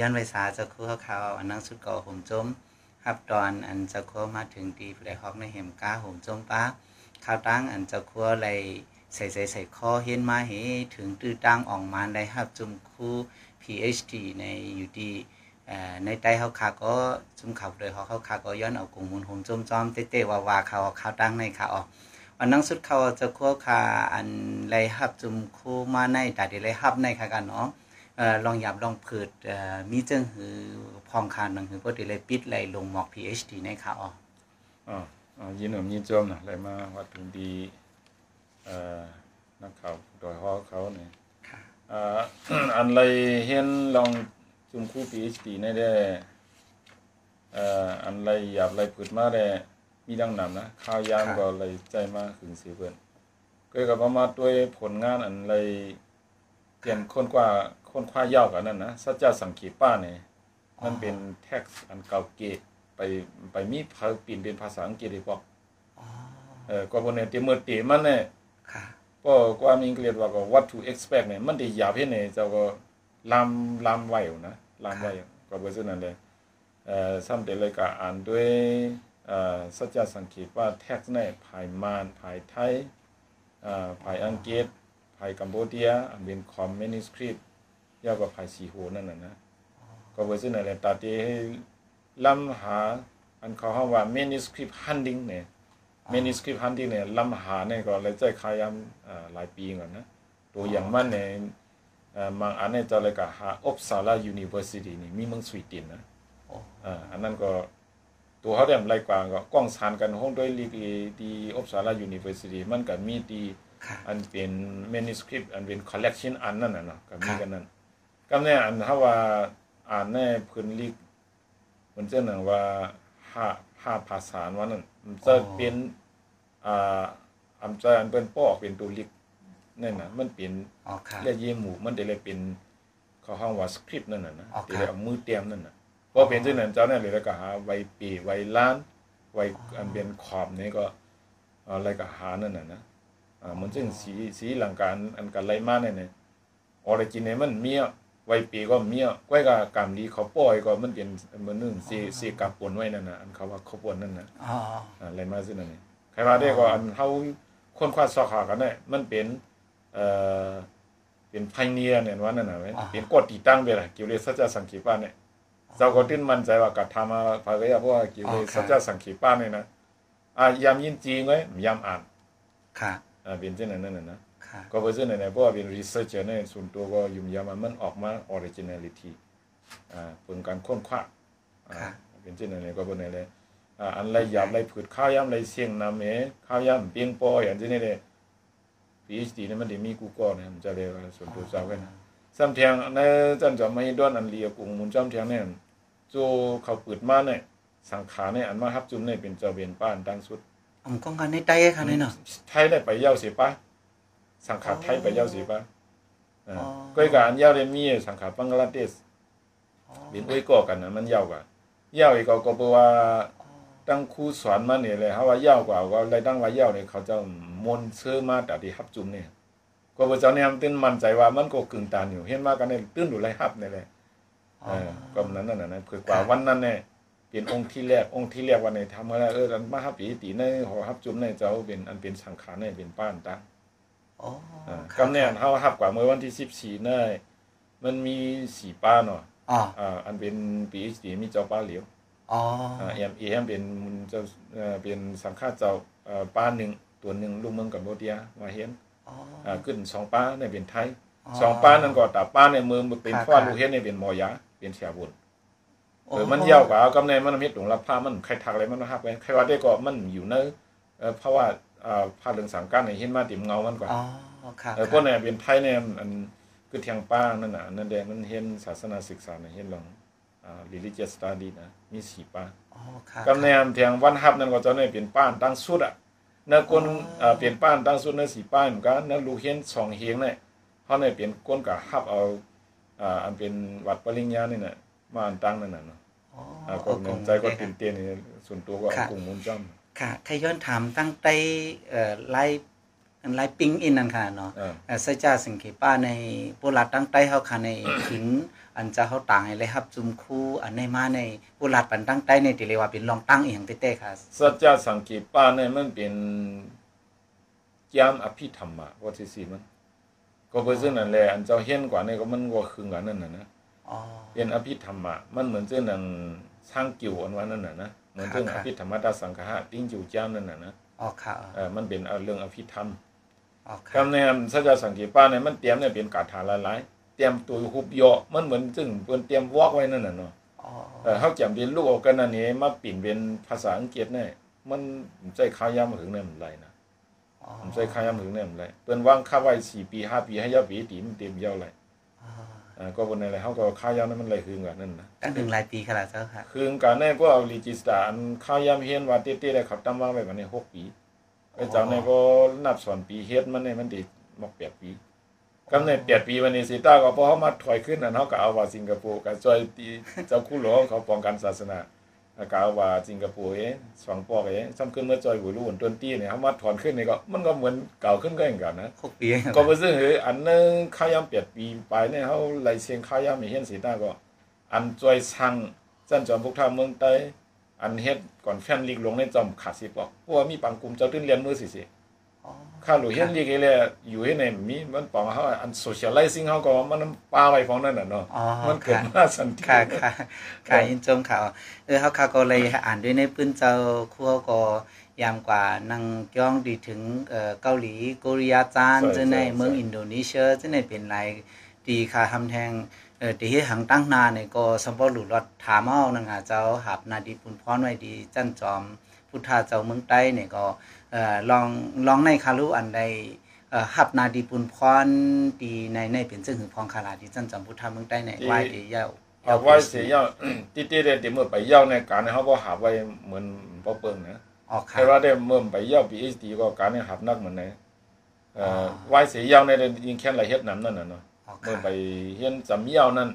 ย้อนไวสาจะคู่เขาอันนั้นสุดก่อห่มจมครับตอนอันจะคัวมาถึงดีแลฮอกในเหมก้าห่มจมป้าข้าวตั้งอันจะคัวเลยใส่ใส่ใส่คอเห็นมาเห็ถึงตื้อตั้งออกมาได้ครับจุมคู่ PhD ในอยู่ดีในใต้เขาขาก็จุมขับเลยเขาเขาขาก็ย้อนเอากลุ่มมุนหงจมจอมเตะๆว่าๆเขาข้าวตั้งในขาออกวันนั้นสุดเขาจะคัวขาอันไรฮับจุมคู่มาในแต่เดี๋ยวไรฮับในค่ะกันเนาะ ลองหยับลองผืดมีเจิงหือพองคานนังหือพอดีเลยปิดเลยลงหมอก PhD ในค่ะอ๋ออ๋อยินหนมยินจมนะเลยมาวัดถึงดีเอ่อนักข่าวโดยฮอเขาเนี่ยอ่าอันไรเห็นลองจุมคู่ PhD ในได้เอ่ออันไรหยับไรผืดมาได้มีดังนำนะข้าวยามก็เลยใจมาขึงสีเพื่อนก็กับมาด้วยผลงานอันไรเปลี่ยนคนกว่า คนคว้ายาวกันนั่นนะสัจจะสังเกตป้าเนี่ยมันเป็นแท็กซ์อันเก่าเกตไปไปมีพาปีนเป็นภาษาอังกฤษได้ปอกเออก็บ่เนี่ยเตเมื่อเตมันเนี่ยค่ะก็ความอังกฤษว่าก็ what to expect เนี่ยมันได้ยาเพิ่นเนี่ยเจ้าก็ลำลำไว้นะลำไว้ก็บ่ซื่อนั่นเลยเอ่อซ้ำแต่เลยก็อ่านด้วยเอ่อสัจจะสังเกตว่าแท็กซ์เนี่ยภายมานภายไทยอ่าภายอังกฤษภายกัมพูเดียอันเป็นคอมมิวนิสต์ คริปยาวกับภายสีโหนั่นน่ะนะก็บ่ซื่อนั่นแหละตาที่ให้ลำหาอันเขาเฮาว่า manuscript hunting เนี่ย manuscript hunting เนี่ยลำหาเนี่ยก็เลยใจขายามอ่าหลายปีก่อนนะตัวอย่างมันเนี่ยเอ่อบางอันเนี่ยจะเลยก็หา Uppsala University นี่มีเมืองสวีเดนนะอ่าอันนั้นก็ตัวเขาได้หลายกว่าก็กล้องสานกันห้องด้วยลีกดี Uppsala University มันก็มีดีอันเป็น manuscript อันเป็น collection อันนั้นน่ะเนาะก็มีกันนั้น ก็แน่อันเฮาว่าอ่านในพื้นลีกมันจะนั่นว่า5 5ภาษาว่านั่นมันจะเป็นอ่าอำจะอันเป็นปอกเป็นตัวลิกนั่นน่ะ มันเป็นอ๋อครับเรียกเยหมู่มันได้เลยเป็นเขาห้องว่าสคริปต์นั่นน่ะนะที่เอามือเตรียมนั่นน่ะพอเป็นจังนั้นเจ้านั่นเลยแล้วก็หาไว้ปีไว้ล้านไว้อันเป็นขอบนี่ก็อะไรก็หานั่นน่ะนะอ่ามันจึงสีสีหลังการอันกันไล่มาเนี่ยออริจินเนี่ยมันมี ไว้ปีก็มีก้อยก็กรรมดีเขาปล่อยก็มันเป็นมันนึงสิสิกับปนไว้นั่นน่ะอันเขาว่าเขาปนนั่นน่ะอ๋ออะไรมาซินั่นนี่ใครว่าได้ก็อันเฮาคนควาสอขากันได้มันเป็นเอ่อเป็นไพเนียเนี่ยว่านั่นน่ะเป็นกฎติตั้งไปล่ะเกี่ยวกับสัจจะสังขีปานเนี่ยเจ้าก็ติ้นมั่นใจว่ากัดทำมาภายะเพราะว่าเกี่ยวกับสัจจะสังขีปานเนี่ยนะอ่ายามยินจริงไว้ยามอ่านค่ะอ่าเป็นจังนั้นนั่นน่ะนะ ก็เพราะฉะนั้นเพราะว่าเป็นรีเสิร์ชในส่วนตัวก็ยุ่มยามันมันออกมาออริจินัลิตี้อ่าเป็นการค้นคว้าอ่าเป็นจังนั้นก็บ่ได้เลยอ่าอันไรยามไรผืดข้าวยามไรเสียงนำเอข้าวยามเปียงปออย่างนี้นี่ PhD นี่มันได้มีกูก็เนี่ยมันจะเรียกส่วนตัวเจ้ากันซ้ำเทียงในจันจะไม่ดอนอันเลียกุงมุนจำเทียงเนี่ยโจเขาเปิดมาเนี่ยสังขารเนี่ยอันมารับจุมเนี่ยเป็นเจ้าเวียนป้านตั้งสุดอำกองกันในใต้ค่ะนี่เนาะไทยได้ไปเย้าสิปะ สังขารไทยไปเย้าสิปะอ๋อก้อยกานเย้าได้มีสังขารบังกลาเทศเป็นอ้วยก่อกันน่ะมันยาวกว่ายาวอีกก็ก็เพราะว่าตั้งครูสอนมานี่เลยเฮาว่ายาวกว่าก็เลยตั้งว่าเย้านี่เขาจะมนต์ซื้อมาแต่ที่รับจุมนี่ก็บ่เจ้าเนี่ยตื่นมั่นใจว่ามันก็กึ่งตานอยู่เห็นว่ากันนี่ตื่นดูไลรับนี่แหละเออก็นั้นนั่นน่ะคือกว่าวันนั้นเนี่ยเป็นองค์ที่แรกองค์ที่แรกวันนี้ทำอะไรเออมารับปีติในหอรับจุมในเจ้าเป็นอันเป็นสังขารในเป็นป้านตั้งอ๋อ กำแน่เฮารับกว่าเมื่อวันที่14นี่มันมี4ป้าเนาะอ๋ออ่าอันเป็น PhD มีเจ้าป้าเหลียวอ๋ออ่า M เป็นเจ้าเอ่อเป็นสังฆาเจ้าเอ่อป้านึงตัวนึงลูกเมืองกัมพูเดียมาเห็นอ๋ออ่าขึ้น2ป้าในเป็นไทย2ป้านั้นก็ตาป้าในเมืองเป็นฟ้าลูกเฮ็ดในเป็นหมอยาเป็นเสียบุญเออมันยาวกว่ากำแน่มันมีตรงรับผ้ามันใครทักอะไรมันฮับไว้ใครว่าได้ก็มันอยู่ในเอ่อเพราะว่า อ่าผ้าเรื่องสังการนี่เห็นมาติมเงามันก่อนอ๋อครับเออพวกนี้เป็นไทยเนี่ยอันคือเทียงป้านั่นน่ะนั่นแดงมันเห็นศาสนาศึกษาเนี่ยเห็นลองอ่า religious study นะมี4ป้าอ๋อครับกำแน่เทียงวันฮับนั่นก็จะได้เป็นป้านตั้งสุดอะนคนอ่าเป็นป้านตั้งสุดใน4ป้าเหมือนกันนลูกเห็น2เฮียงเนี่ยเฮาเนี่ยเป็นคนก็ฮับเอาอ่าอันเป็นวัดปริญญานี่น่ะมาอันตั้งนั่นน่ะเนาะอ๋อก็ใจก็ตื่นเต้นส่วนตัวก็กุ้งมุนจ้อม ค่ะใครย้อนถามตั้งแต่เอ่อไล่อันไลปิงอินนั่นค่ะเนาะเออเอ่อใส่จ้าสิงเขป้าในโบราณตั้งใต้เฮาค่ะในขึงอันจะเฮาต่างให้เลยครับจุมคู่อันในมาในโบราณปันตั้งใต้ในติเลยว่าเป็นรองตั้งอีหยังเต้ๆค่ะสัจจะสังเกตป้าเนี่ยมันเป็นยามอภิธรรมะว่าที่สิมันก็เพราะฉะนั้นแหละอันเจ้าเห็นกว่านี่ก็มันก็คือกันนั่นน่ะนะอ๋อเป็นอภิธรรมะมันเหมือนเจ้านั่นสร้างกิ่วอันว่านั่นน่ะนะ เหมือนเรื่องคอรับภิธรรมตาสังฆะติ้งจิวเจ้านั่นน่ะนะอ๋อค่ะเออมันเป็นเอาเรื่องอภิธรรมอ๋อค่ะคำเนี่ยสัจจะสังเกตป้าเนี่ยมันเตรียมเนี่ยเป็นกาถาหลายๆเตรียมตัวหุบเหยาะมันเหมือนซึ่งเพิ่นเตรียมวอกไว้นั่นน่ะเนาะอ๋อเออเขาจำเรียนรู้เอากันอันนี้มาปิ่นเป็นภาษาอังกฤษเนี่ยมันใจข้าวยามถึงเนี่ยมันไรนะอ๋อมันใจข้าวยามถึงเนี่ยมันไรเปิ้นวางค่าไว้สี่ปีห้าปีให้ยาปีตีมันเต็มยาวไรอ๋ออ่า ก็บนอะไรเขาก็ข้าวยามนั้นมันไรคืนกันนั่นนะตั้งถึงหลายปีค่ะล่ะเจ้าค่ะคืนกันเนี่ยก็เอารีจิสตาอันข้าวยามเฮียนว่าเต้ๆได้เขาตั้งวางไว้กันในหกปีไอ้เจ้าเนี่ยก็นับสอนปีเฮ็ดมันเนี่ยมันติมอกแปดปีกำเนิดแปดปีวันนี้สิต้าก็พอเขามาถอยขึ้นอันเขาก็เอาว่าสิงคโปร์กับจอยตีเจ้าคู่หลวงเขาป้องกันศาสนา อากาว่าสิงคโปร์เองสองปอกเองซ้ำขึ้นเมื่อจอยหัวรู้หุ่นต้นตี้เนี่ยเขามาถอนขึ้นนี่ก็มันก็เหมือนเก่าขึ้นก็อย่างกันนะหกปีก็บ่ซึ่งเฮ้ยอันนึงข้าวยามเปียดปีไปเนี่ยเขาไล่เสียงข้าวยามมีเห็นสีตาก็ อันจอยซังจันจอมพวกท่าเมืองใต้อันเฮ็ดก่อนแฟนลีกลงในจอมขาดสิปอกเพราะว่ามีบางกลุ่มเจ้าตื้นเรียนมือสิสิอ๋อ ข้าหลูเฮ็ดลีกเลยอยู่ให้ในมีมันปองเขาอันโซเชียลไลซิ่งเขาก็มันปาไว้ของนั่นน่ะเนาะอ๋อมันเกิดค่ะมาสันติค่ะค่ะค่ะยินจมข่าวเออเขาเขาก็เลยอ่านด้วยในปื้นเจ้าคั่วก็ยามกว่านังย่องดีถึงเอ่อเกาหลีโกเรียจานจะในเมืองอินโดนีเซียจะในเป็นไรดีค่ะทำแทง เออที่เฮ็ดหังตั้งนาเนี่ยก็สมบูรณ์หลุดรอดถามเอานังหาเจ้าหับนาดีปุนพรไว้ดีจันจอมพุทธาเจ้าเมืองใต้เนี่ยก็เอ่อลองลองในคารุอันใดเอ่อหับนาดีปุนพรดีในในเป็นซึ่งหือพองคาราดีจันจอมพุทธาเมืองใต้ในไหว้ดีเย้าเอาไว้เสียยาวติติได้ติเมื่อไปเย่าในการเขาบ่หาไว้เหมือนบ่เปิงนะออกค่ะแค่ว่าได้เมื่อไปเย่า PhD ก็การเนี่ยหับนักเหมือนไหนเอ่ออไว้เสียยาวในได้ยิงแค่ไรเฮ็ดนํนั่นน่ะเนาะออก เมื่อค่ะไปเฮียนจำเย่านั่น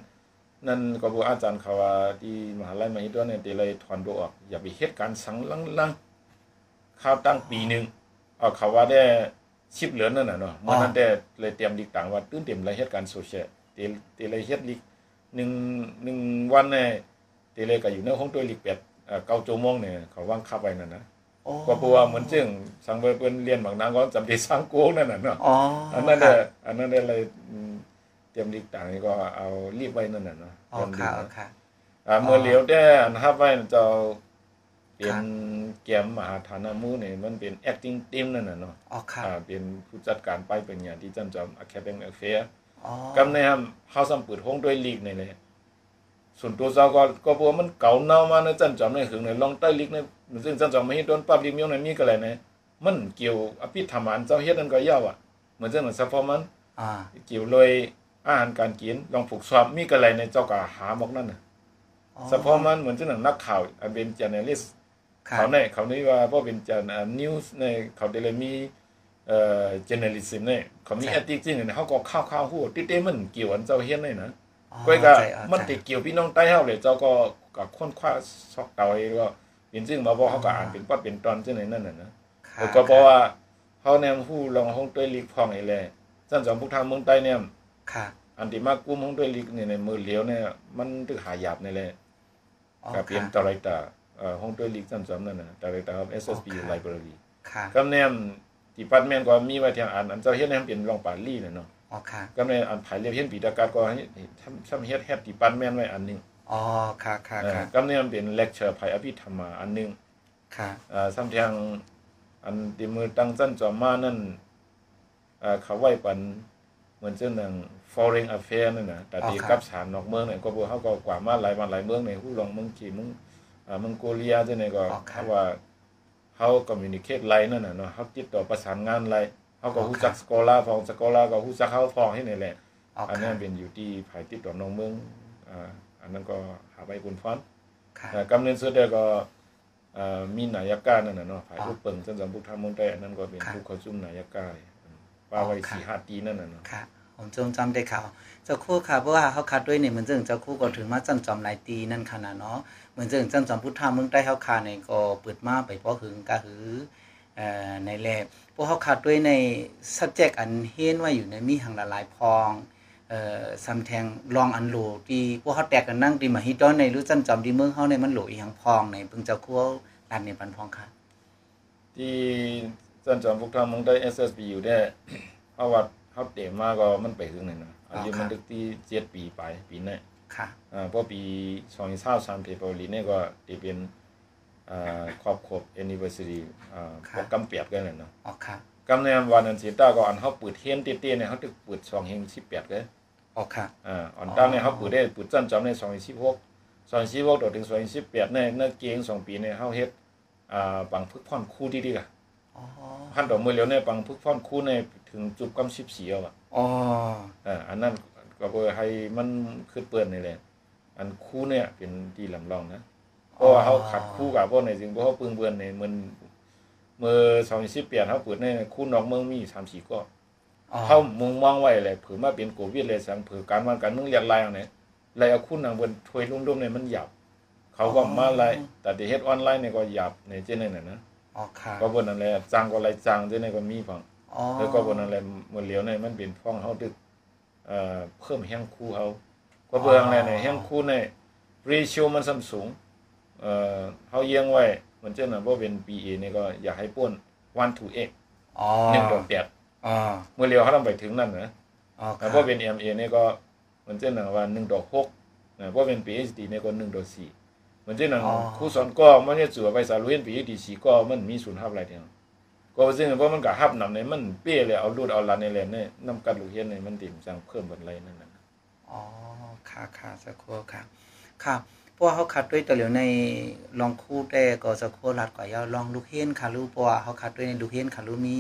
นั่นก็บ่อาจารย์เขาว่าที่มหาลัยมหิดลเนี่ยติเลยถอนตัวออก อย่าไปเฮ็ดการสังลังๆข้าวตั้งปีหนึงเอาเขาว่าได้ชิบเหลือนนั่นน่ะเนาะเมื่อนั้นได้เลยเตรียมดิกต่างว่าตื่นเต็มรายเฮ็ดการโซเชียลติติเลยเฮ็ดลิกหนึ่งหนึ่งวันเนี่ยตีเลยก็อยู่ในห้องตัวลิกเป็ดเอ่อเก้าชั่วโมงเนี่ยเขาว่างคับไว้นั่นนะโอ้ก็เพราะว่าเหมือนจึงสังเวยเปิ้นเรียนบางนางก็จำได้สร้างโกงนั่นน่ะเนาะอ๋ออันนั้นเด้ออันนั้นได้เลยอืม เตรียมลิกต่างนี่ก็เอารีบไว้นั่นน่ะเนาะอ๋อค่ะอ๋อค่ะอ่าเมื่อเหลียวได้อันฮับไว้เจ้าเป็ครันบเกมมหาฐานะมูเนี่ยมันเป็น acting team นั่นน่ะเนาะอ๋อค่ะอ่าเป็นผู้จัดการไปเป็นอย่างที่จำจำ academic affair อ๋อกำในครับเฮาสัมเปิดห้องด้วยลีกนี่แหละส่วนตัวเจ้าก็ก็บอกว่ามันเก่าเน่ามาในจันจอมในหึงในลองใต้ลีกในซึ่งจันจอมไม่ให้โดนปรับลีกมีในมีก็เลยนะมันเกี่ยวอภิธรรมานเจ้าเฮ็ดนั่นก็ยาวอะเหมือนจังเหมือนซัพพอมันอ่าเกี่ยวเลย อาหารการกินลองผูกสวบมีก็เลยในเจ้าก็หาบอกนั่นน่ะอ๋อซัพพอมันเหมือนจังนักข่าวอันเป็น journalist ค่ะเขาในเขานี่ว่าเพราะเป็นจานนิวส์ในเขาได้เลยมีเอ่อ journalism เนี่ยเขามี ethics จริงๆเขาก็ข้าวๆฮู้ติเต้มันเกี่ยวอันเจ้าเฮ็ดนี่นะอ๋อก้อยก็ใจอ๋อมันใจติเกี่ยวพี่น้องใต้เฮาเลยเจ้าก็กับคนคว้าซอกเตาเองก็เป็นซึ่งมาบอกเขาก็อ่านเป็นปัดเป็นตอนจังไหนนั่นน่ะนะค่ะแล้วก็เพราะว่าเขาแนมผู้ลองห้องต้วยลีกพองไอ้แลซั่นสองพวกทางเมืองใต้เนี่ย ค่ะอันที่มากกุ้มห้องต้วยลีกนี่ในมือเหลียวเนี่ยมันตึกหายาบในแหละอ๋อก็เป็นค่ะตอไรตาเอ่อห้องต้วยลีกซั่นสองนั่นน่ะตอไรตาของ SSB อ๋อค่ะ Library ค่ะก็แนมที่ปัดแม่นก็มีไว้ทางอ่านอันเจ้าเฮ็ดให้มันเป็นรองปาลี่น่ะเนาะอ๋อค่ะก็ในอันภายเรียบเฮ็ดปีตากาศก็ให้ทำทำเฮ็ดเฮ็ดที่ปัดแม่นไว้อันหนึงอ๋อค่ะค่ะเอ่อค่ะก็เนี่ยมันเป็นเลคเชอร์ภายอภิธรรมาอันหนึงค่ะอ่าซ้ำเทียงอันที่มือตั้งสั้นจอมมานั่นอ่าเขาไว้ปันเห มือนเจ้าหนัง foreign affair นั่นน่ะแต่ที่กับสารนอกเมืองเนี่ยก็บ่เขาก็กว่ามาหลายวันหลายเมืองในฮู้ลองเมืองขี่เมืองอ่าเมืองโกเลียจังได๋ก็เขาว่าเขา communicate ไลน์นั่นน่ะเนาะเขาติดต่อประสานงานไลน์เขาก็ฮู้จักสกอลาพองสกอลาก็ฮู้จักเขาพองให้นี่แหละอ๋ออันค่ะนั้นเป็นอยู่ที่ภายติดต่อน้องเมืองอ่าอันนั้นก็หาไปคุณฟ้อนค่ะอ่ากำเนิดสุดเดียวก็อ่ามีนายกานั่นน่ะเนาะภายอ๋อผู้เปิงจังซั่นผู้ทำเมืองใต้อันนั้นก็เป็นค่ะผู้เข้าซุ่มนายกาอืมว่าไว้อ๋อค่ะสี่ห้าปีนั่นน่ะเนาะค่ะ ผมจงจำได้ข่าวเจ้าคู่ค่ะเพราะว่าเขาคัดด้วยเนี่ยเหมือนเรื่องเจ้าคู่ก็ถึงมาจันจอมหลายตีนั่นขนาดเนาะเหมือนเรื่องจันจอมพุทธาเมืองใต้เขาคาเนี่ยก็เปิดมาไปเพราะหึงกะหือเอ่อในแลบพวกเขาขาดด้วยใน subject อันเห็นว่าอยู่ในมีหังละลายพองเอ่อซัมแทงลองอันโหลที่พวกเขาแตกกันนั่งที่มาฮิตอนในรู้จันจอมที่เมืองเฮาในมันโหลอีหังพองในเพิ่งเจะคั่วดันในปันพองค่ะที่จันจอมพวกทางมึงได้ SSB อยู่ได้เพราะว่า เฮาเตะมาก็มันไปถึงนั่นน่ะอายุมันตึกที่7ปีไปปีนี้ค่ะอ่าเพราะปี2023เฟบรุรีเนี่ยก็ได้เป็นอ่าครอบครบ anniversary อ่าพวกกำเปียบกันนั่นเนาะอ๋อค่ะกำในวันนั้นสิตาก็อันเฮาเปิดเฮียนเตี้ยๆเนี่ยเฮาตึกเปิด2เฮง18เลยอ๋อค่ะอ่าอันตั้งเนี่ยเฮาเปิดได้เปิดจันจอมใน2016 2016ต่อถึง2018เนี่ยในเกงสองปีเนี่ยเฮาเฮ็ดอ่าปังพึกพรคู่ดีๆล่ะอ๋อพันดอกมือเหลียวเนี่ยปังพึกพรคู่ใน ถึงจุบกำ14เอาอะอ๋ออ่าอันนั้นก็เพื่อให้มันขึ้นเปิ้นนี่แหละ อันคู่เนี่ยเป็นที่ลำลองนะเพราะว่าเฮาขัดคู่กับพวกในจริงเพราะเฮาปึงเบิ่นในมันเมื่อ2018เฮาเปิดในคู่นอกเมืองมี3 4ก็อ๋อเฮามุงมองไว้เลยเผื่อมาเป็นโควิดเลยสังเผื่อการวันการเมืองเรียกลายเอาเนี่ยไล่เอาคู่นางบนถวยลุ่มๆเนี่ยมันหยับเขาก็มาไล่แต่ที่เฮ็ดออนไลน์เนี่ยก็หยับในเจนนั่นน่ะนะอ๋อค่ะก็บนนั่นแหละจ้างก็ไล่จ้างเจนนั่นก็มีฟังอ๋อ แล้วก็บนนั่นแหละมื้อเหลียวเนี่ยมันเป็นฟ้องเฮาดึกเอ่อเพิ่มแห่งคู่เฮาก็เบิ่งแล้วเนี่ยแห่งคู่เนี่ย ratio มันส่ำสูงเอ่อเฮาเอียงไว้เหมือนเจ้าน่ะบ่เป็น PA นี่ก็อยากให้ป้น1 to 8อ๋อ1ต่อ8อ๋อเมื่อเหลียวเฮาต้องไปถึงนั่นนะอ๋อแต่ค่ะพอเป็น MA เนี่ยก็เหมือนเช่นหนังว่า1ต่อ6นะพอเป็น PhD เนี่ยก็1ต่อ4เหมือนเช่นหนังครูสอนก็มันจะจั่วไปสารุเรียน PhD 4ก็มันมีศูนย์ฮับหลายเดียว ก็ซึ่งเพราะมันก็ฮับนำเนี่ยมันเป้เลยเอารูดเอาลันในแหลนเนี่ยนำกันลูกเฮียนเนี่ยมันติ่มจังเพิ่มบันไลนั่นน่ะอ๋อค่ะค่ะสักครู่ค่ะค่ะเพราะว่าเขาขัดด้วยตัวเหลียวในลองคู่แต่ก็สักครู่รัดกว่ายาวลองลูกเฮียนค่ะรู้เพราะว่าเขาขัดด้วยในลูกเฮียนค่ะรู้มี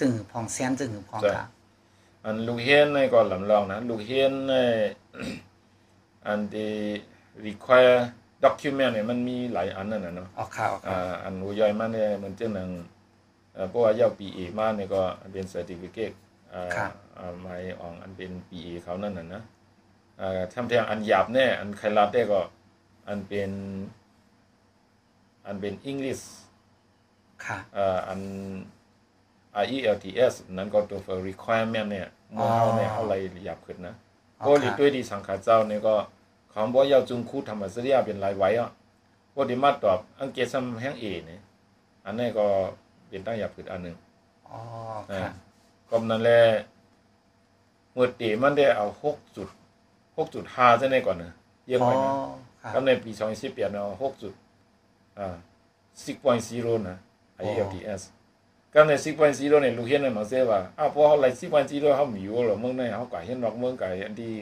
จึงพองแซนจึงพองค่ะอันลูกเฮียนเนี่ยก็ลำลองนะลูกเฮียนเนี่ยอันที่ require document เนี่ยมันมีหลายอันนั่นน่ะเนาะอ๋อค่ะอ๋อค่ะอ่าอันอุย่อยมาเนี่ยมันจึงหนังเอ่อ เพราะว่าเยา PA มาเนี่ยก็เป็น certificate อ่าอ่าหมายอองอันเป็น PA เขานั่นน่ะนะอ่าทำเทียงอันหยาบแน่อันใครรับได้ก็อันเป็นอันเป็น English ค่ะอ่าอัน IELTS นั้นก็ตัว for requirement เนี่ยเมื่อเฮาเนี่ยเฮาเลยหยาบขึ้นนะอ๋อเพราะค่ะด้วยดีสังขารเจ้าเนี่ยก็คำว่าเยาจุงคูธรรมสริยาเป็นลายไว้อะพอดีมาตอบอังเกฤษซ้ำแห่งเอเนี่ยอันนี้ก็ เป็นตั้งหยาบขึ้นอันหนึ่งอ๋อนะค่ะก็นั่นแหละเมื่อตีมันได้เอาหกจุดหกจุดห้าซะในก่อนนะเยี่ยมอ๋อไปนะค่ะก็ในปีสองพันสิบแปดเนาะหกจุดอ่า six point zero นะ IELTS ก็ใน six point zero เนี่ยลูกเห็นในมาเสียว่าอ้าวพอเขาไล่ six point zero เขามีอยู่หรอเมืองในเขาก็เห็นนอกเมืองไก่อันที่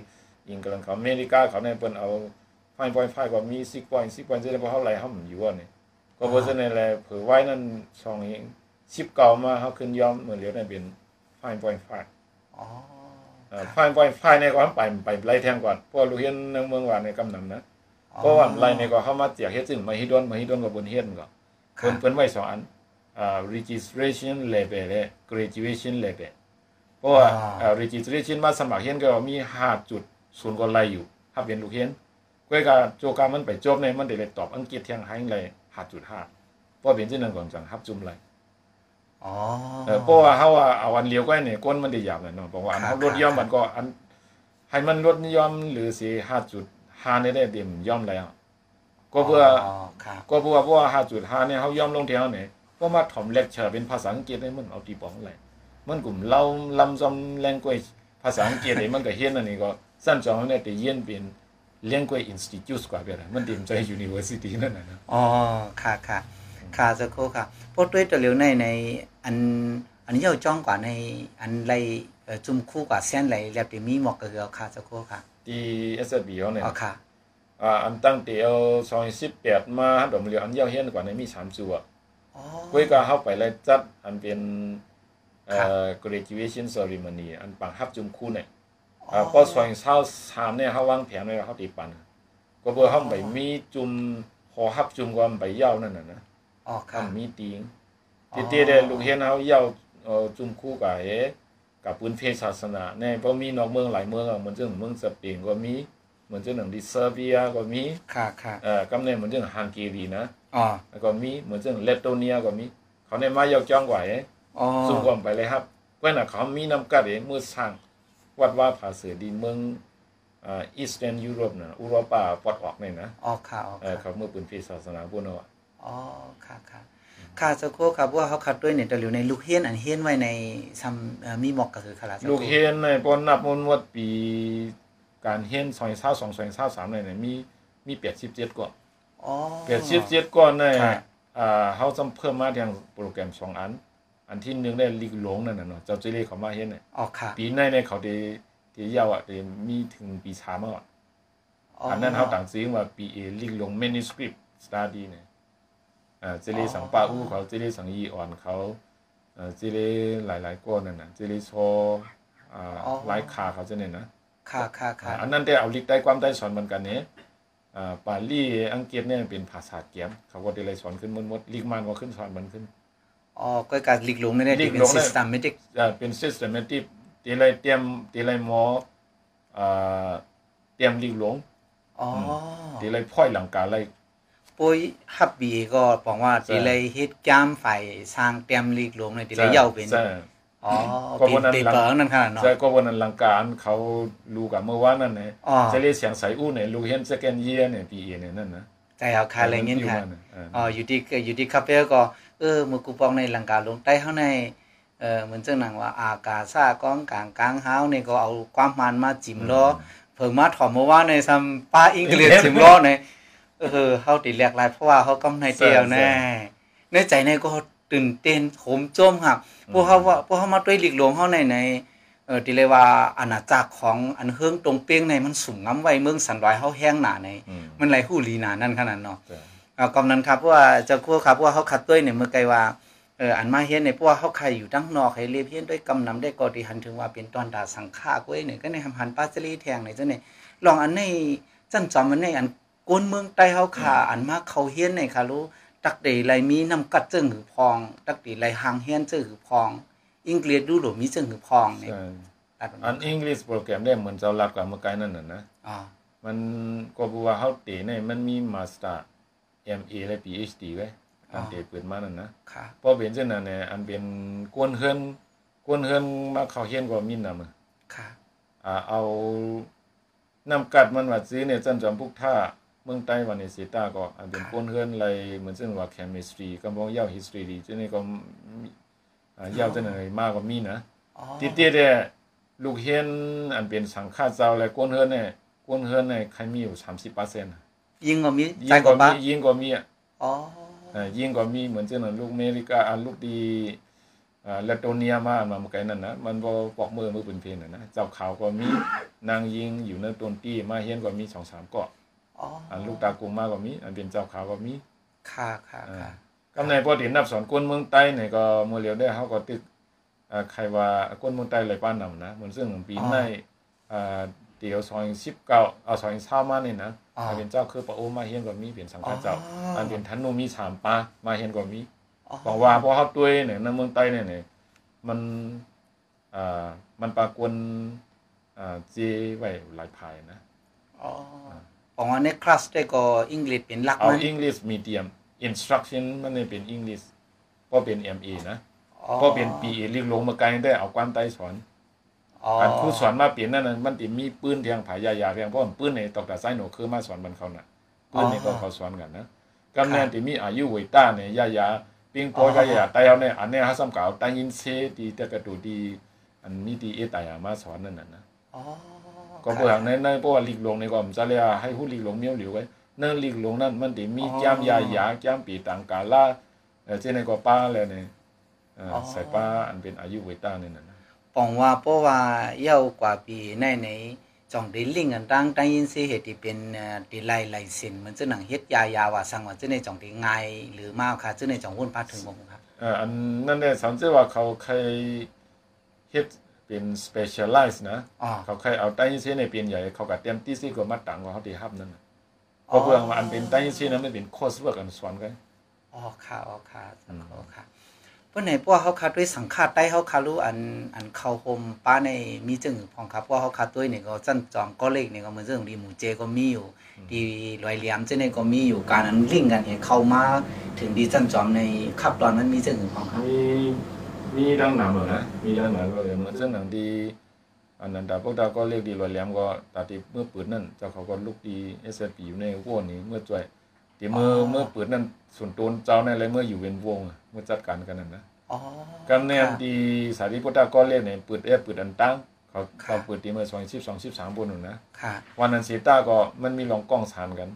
อังกฤษเขาอเมริกาเขาในเปิ้นเอา five point five ก็มี six point six point zero เพราะเขาไล่เขามีอยู่อะเนี่ย ก็เพราะฉะนั้นแหละเผื่อไว้นั่นสองเองสิบเก่ามาเขาขึ้นยอมเหมือนเหลียวในเป็น five point five อ๋อเอ่อ five point five เนี่ยก็ไปไปไล่แทงก่อนเพราะลูกเห็นในเมืองว่าในกำนำนะเพราะว่าไล่เนี่ยก็เข้ามาเจียกเฮ็ดซึ่งมาฮิดอนมาฮิดอนกับบนเฮ็ดก็ค่ะเพิ่นเพิ่นไว้สองอันอ่า registration level และ graduation level เพราะว่าอ่า registration มาสมัครเฮ็ดก็มี5จุดศูนย์ก็ไล่อยู่ถ้าเป็นลูกเฮ็ดก็ก็โจกามันไปจบในมันได้เลยตอบอังกฤษเที่ยงให้เลย 5.5เพราะเป็นจังนั้นก่อนจังฮับจุ่มไล่อ๋อเออเพราะว่าเฮาว่าเอาอันเลียวก็เนี่ยก้นมันได้ยาวเลยเนาะเพราะว่าอันค่ะเฮาลดยอมมันก็อันให้มันลดยอมหรือสิ5.5ได้ได้เต็มยอมแล้ว ก็เพื่ออ๋อค่ะก็เพราะว่าเพราะว่าห้าจุดห้าเนี่ยเขาย่อมลงแถวเนี่ยเพราะมาถอมเลคเชอร์เป็นภาษาอังกฤษเนี่ยมันเอาตีปองอะไรมันกลุ่มเล่าลำซอม language ภาษาอังกฤษเนี่ยมันก็เฮียนอันนี้ก็สั้นจองเนี่ยแต่เฮียนเป็น language institute กว่าไปเลยมันเต็มใจ university นั่นน่ะนะอ๋อค่ะค่ะค่ะสักครู่ค่ะเพราะด้วยตัวเหลียวในในอันอันนี้เราจ้องกว่าในอันไรเอ่อจุ่มคู่กว่าเส้นไรแล้วที่มีหมอกกระเหือค่ะสักครู่ค่ะที่ SSB เขาเนี่ยอ๋อค่ะอ่าอันตั้งแต่เอา2018มาดอกเรียวอันเยาวเฮียนกว่าในมี3จัวอ๋อก้อยก็เข้าไปเลยจัดอันเป็นเอ่ครับอ graduation ceremony อันปังฮับจุมคู่เนี่ย อ่าพอสอยเช้าสามเนี่ยเขาวางแผนไว้ว่าเขาตีปันก็เพื่อเขาไปมีจุมขอฮับจุมความไปเย้านั่นน่ะนะอ๋อค่ะทำมีติงอ๋อที่เตี้ยได้ลูกเห็นเขาเย้าเอ่อจุมคู่กับเอกับปืนเพศศาสนาเนี่ยเพราะมีนอกเมืองหลายเมืองอะเหมือนเช่นเมืองสเปนก็มีเหมือนเช่นหนึ่งดิเซอร์เบียก็มีค่ะค่ะเอ่อกำเนิดเหมือนเช่นฮังการีนะอ๋อแล้วก็มีเหมือนเช่นเลตโตเนียก็มีเขาในมายกจ้องไหวอ๋อสูงกว่าไปเลยครับก็น่ะเขามีนำกัดเองมือสร้าง วัดว่าผาเสือดีเมืองอ่าอีสเทิร์นยุโรปน่ะอุโรปาปอดออกนี่นะอ๋อค่ะอ๋อเออค่ะเขาเมื่อปืนพี่ศาสนาบุญเอาอะอ๋อค่ะค่ะค่ะสักครู่ครับว่าเขาขัดด้วยเนี่ยแต่อยู่ในลูกเฮียนอันเฮียนไว้ในซัมเอ่อมีหมอกก็คือคาราสัลูกเฮียนในปอนนับมนวดปีการเฮียนซอยเศร้าสองซอยเศร้าสามเนี่ยนะมีมีเปียดสิบเจ็ดก่อนอ๋อเปียดสิบเจ็ดก่อนเนี่ยค่ะอ่าเขาจะเพิ่มมาทางโปรแกรมสองอัน อันที่หนึ่งได้ลีกหลงนั่นน่ะเนาะเจ้าเจเล่เขามาเฮียนเนี่ยอ๋อค่ะปีในเนี่ยเขาได้ที่ยาวอะได้มีถึงปีสามอะอันนั้นเขาต่างซื้อว่าปีเอลิงลง manuscript study เนี่ยอ่าเจลีสังปาอู้เขาเจลีสังยีอ่อนเขาเอ่อเจลีหลายๆก้อนนั่นน่ะเจลีโชอ่าหลายขาเขาจะเนี่ยนะค่ะค่ะค่ะอันนั้นได้เอาลิกได้ความได้สอนเหมือนกันเนี่ยอ่าปาลีอังกฤษเนี่ยเป็นภาษาเกียมเขาก็ได้เลยสอนขึ้นหมดหมดลิกมันก็ขึ้นสอนมันขึ้น อ๋อก็การหลีกหลงนี่ได้หลีกเป็นหลงเนี่ย systematic อ่าเป็น systematic ตีเลยเตรียมตีเลยหมออ่าเตรียมลิกหลงอ๋อตีเลยพ่อยหลังกาเลยปุ้ยฮับบีก็บอกว่าใช่ตีเลยเฮ็ดจ้ามฝ่ายสร้างเตรียมหลีกหลงเนี่ยตีเลยเหย่าเป็นใช่อ๋อก็เป็วันนนั้นเปหลังเปอร์นั่นขนาดเนาะใช่ก็วันนั้นลังการเขารู้กับเมื่อวานนั่นเนี่ยอ๋อจะเรียกเสียงใสอู้เนี่ยลูกเห็น second year เนี่ย PA เนี่ยนั่นนะใจเอาคาอะไรเงี้ยค่ะมันอยู่อ๋ออยู่ที่อยู่ที่คาเฟ่ก็ เออมือกูปองในหลังกาลงใต้ข้างในเออเหมือนเจ้าหนังว่าอากาซากองกลางกลางเฮาเนี่ยก็เอาความมันมาจิ้มล้อเพิ่งมาถอมเมื่อวานในซัมป้าอังกฤษจิ้มล้อในเออเฮาติแหลกหลายเพราะว่าเฮากำในเตียวแน่ในใจในก็ตื่นเต้นโหมโจมครับพวกเฮาว่าพวกเฮามาด้วยหลีกหลวงเฮาในในเออที่เรียกว่าอาณาจักรของอันเฮิงตรงเป้งในมันสูงง้ำไว้เมืองสันดอยเฮาแห้งหนาในอืมมันไหลหูลีหนานั่นขนาดเนาะใช่อ่า กำนั้นครับเพราะว่าเจะครู่ครับเพราะว่าเขาขัดด้วยเนี่ยเมื่อไกลว่าเอออันมาเฮ็ดเนี่ยเพราะว่าเขาใครอยู่ตั้งนอกให้เรียบเฮ็ดด้วยกำนำได้ก็ที่หันถึงว่าเป็นตอนดาสังฆาก้วยเนี่ยก็ในหันหันปาจลีแทงเนี่ยจังเนี่ยลองอันในจันจอมมันในอันกวนเมืองใต้เฮาขาอันมาเขาเฮียนเนี่ยค่ะรู้ตักเดไหลมีน้ำกัดจึงหือพอง ตักเดไหลหางเฮียนจึงหือพองอังกฤษดูหลมีจึงหือพองเนี่ยใช่ตัดอันอังกฤษโปรแกรมได้เหมือนเจ้ารับกับเมื่อไกลนั่นน่ะนะอ๋อมันก็บอกว่าเขาเตะเนี่ยมันมีมาสเตอร์ MA และ PhD ไว้อันเตะเปิดมานั่นนะค่ะพอเป็นเช่นนั้นเนี่ยอันเป็นกวนเฮือนกวนเฮือนมาเข้าเฮียนก็มีนำอะค่ะอ่าเอานำกัดมันว่าซื้อเนี่ยจันจอมพุกท่าเมืองใต้วันนี้เสียตาก็อันเป็นก้นเฮือนอะไรเหมือนเช่นว่า chemistry ก็บอกยาว history ดีจังนี้ก็มีอ่ายาวจังไหนมากก็มีนะอ๋อติดๆเนี่ยลูกเฮียนอันเป็นสังฆาเจ้าและก้นเฮือนเนี่ยก้นเฮือนเนี่ยใครมีอยู่30%ยิง ก็มีใจยิ่งก็ก็บ้ามียิ่งก็มีอะอ๋อเอ่อยิ่งก็มีเหมือนเช่นนั้นลูกอเมริกาอันลูกดีอ่าเลโตเนียมาอันมาเมื่อไกลนั่นนะมันบ่ปอกมือมือปืนเพลนน่ะนะเจ้าขาวก็มีนางยิงอยู่ในต้นตี้มาเฮียนก็มี2 3เกาะอ๋ออันลูกตากุงมาก็มีอันเป็นเจ้าขาวก็มีค่ะค่ะค่ะกำในพอตินับสอนคนเมืองใต้เนี่ยก็มื้อเลียวได้เฮาก็ตึกอ่าใครว่าคนเมืองใต้เลยป้านนำนะเหมือนซึ่งปีในอ่าเดี๋ยวซอย19เอาซอย20มานี่นะ อ๋ออันเป็นเจ้าคือปะโอมาเฮียนก็มีเป็นสังฆาเจ้าอ๋ออัอันเป็นทันโนมีสามปามาเฮียนก็มีอ๋อบอกว่าเพราะเขาตัวเนี่ยในเมืองใต้เนี่ยเนี่ยมันอ่ามันปรากวนอ่าเจไว้หลายภายนะอ๋อบอกว่าในคลาสได้ก็อังกฤษเป็นหลักเอามัน English medium instruction มันเนี่ยเป็น English ก็เป็น MA นะอ๋อก็เป็น PA เรียกลงมาไกลได้เอาความใต้สอน อ๋ออันครูสอนมาเปลี่ยนนั่นน่ะมันติมีปืนเทียงผายายาเทียงเพราะมันปืนในตอกตาไซโหนคือมาสอนมันเขาน่ะปืนนี่ก็เขาสอนกันนะกำเนิดที่มีอายุไว้ต้าเนี่ยยายาปิงปอยายาไตเอาเนี่ยอันเนี้ยฮัสซัมเก่าตายินเซดีแต่กระดูดี อันมีดีเอตายามาสอนนั่นน่ะนะอ๋อก็เพื่อในในเพราะว่าลีกหลวงในก็มจะเรียกให้ผู้ลีกหลวงเมียวหลิวไว้เนื่องลีกหลวงนั่นมันติมีจามยายาจามปีต่างกาลาเออเจในก็ป้าแล้วเนี่ยเออใส่ป้าอันเป็นอายุไว้ต้าเนี่ยน่ะนะปองว่าเพราะว่าเยาวกว่าปีในในจ่องได้ลิงอันตั้งตั้งยินสิเหตุที่เป็นเอ่อที่ไล่ไล่สินมันจะหนังเฮ็ดยายาว่าสั่งว่าจะในจ่องที่ง่ายหรือมากค่ะจะในจ่องวุ่นพาถึงบ่ครับเอ่ออันนั่นเนี่ยสามเจว่าเขาเคยเฮ็ดเป็น specialize นะอ๋อเขาเคยเอาใต้ยินเสียในเป็นใหญ่เขาก็เตรียมที่ซี่ก็มาตังว่าเขาที่ฮับนั่นน่ะเพราะเพื่อว่าอันเป็นใต้ยินเสียนั้นมันเป็น course work อันสอนกันอ๋อค่ะอ๋อค่ะอืมอ๋อค่ะ เพราะไหนเพราะเขาคาด้วยสังฆาใต้เขาคารู้อันอันเข้าโฮมป้าในมีจึงพองครับเพราะเขาคาด้วยเนี่ยก็จันจองก็เล็กเนี่ยก็เหมือนเรื่องดีหมูเจก็มีอยู่ ดีลอยเหลี่ยมเจเนี่ยก็มีอยู่การนั้นลิงกันเห็นเข้ามาถึงดีจันจอมในขับตอนนั้นมีจึงพองครับมีมีดังหนังเหรอนะมีดังหนังก็เลยเหมือนเรื่องหนังดีอันนั้นดาพวกดาก็เรียกดีลอยเหลี่ยมก็ตาติเมื่อปืนนั่นเจ้าเขาก็ลูกดีเอสพีอยู่ในวงนี้เมื่อจ่วย ทีเมื่อเมื่อปืนนั่นส่วนตัวเจ้าในอะไรเมื่ออยู่เป็นวงเมื่อจัดการกันนั่นนะอ๋อกันแนมดีสารีพุทธก็เรียกเนี่ยปืนเอฟปืนอันตั้งเขาเขาปืนตีเมื่อสองสิบสองสิบสามบนนู่นนะค่ะวันนั้นซีต้าก็มันมีลองกล้องสานกัน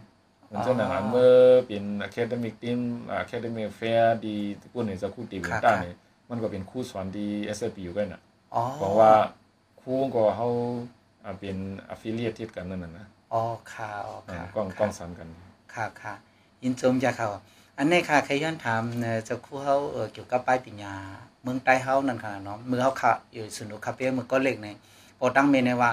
มันเจ้าหนังอันเมื่อเป็นอะคาเดมิกทีมอะคาเดมิกแฟร์ดีกู้เนี่ยจะคู่ตีวินต้าเนี่ยมันก็เป็นคู่สอนดีเอสเอพีอยู่กันน่ะอ๋อเพราะว่าคู่ก็เขาอ่าเป็นอัฟฟิเลียทิดกันนั่นน่ะนะอ๋อค่ะอ๋ออ่าค่ะกล้องกล้องสานกันค่ะค่ะ ยินจมจะเขาอันนี้ค่ะใครย้อนถามเอ่อเจะคู่เขาเออเกี่ยวกับป้ายปัญญาเมืองใต้เขานั่นค่ะเนาะมือเขาค่ะอยู่สนุกคาเฟ่เมืองก็เล็กเนี่ยพอตั้งเมนในว่า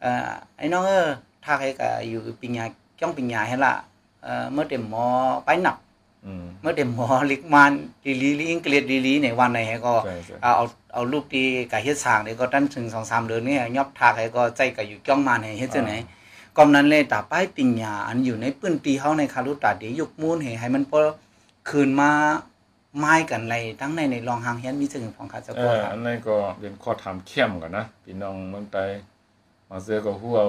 เอ่อไอ้น้องเออถ้าใครก็อยู่ปัญญาจ้องปัญญาให้ละเอ่อเมื่อเต็มหมอไปหนักอืมเมื่อเต็มหมอลิกมันลีลีลิงเกลียดลีลีในวันไหนก็ใช่ใช่เอาเอาเอาลูกดีกับเฮ็ดสร้างนี่ก็ตั้งถึงสองสามเดือนนี่ยอบทากให้ก็ใจก็อยู่จ้องมาให้เฮ็ดจังไหน กอมนั้นเลยตาป้ายปิญญาอันอยู่ในปื้นตีเฮาในคารุตาเดียุกมูลให้ให้มันพอคืนมาไม้กันไรทั้งในในรองหางเฮียนมีถึงของข้าเจ้าเอก็อครับอันนั้นก็เป็นข้อถามเข้มกันนะพี่น้องเมืองใต้มาเจอก็ฮู้เอา